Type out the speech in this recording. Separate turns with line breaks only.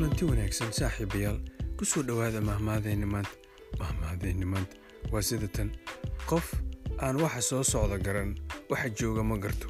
kulanti wanaagsan saaxiibayaal. Ku soo dhowaada mahmaadeenni maanta mahmaadeenni maanta waa sida tan. Qof aan waxa soo socda garan waxa jooga ma garto.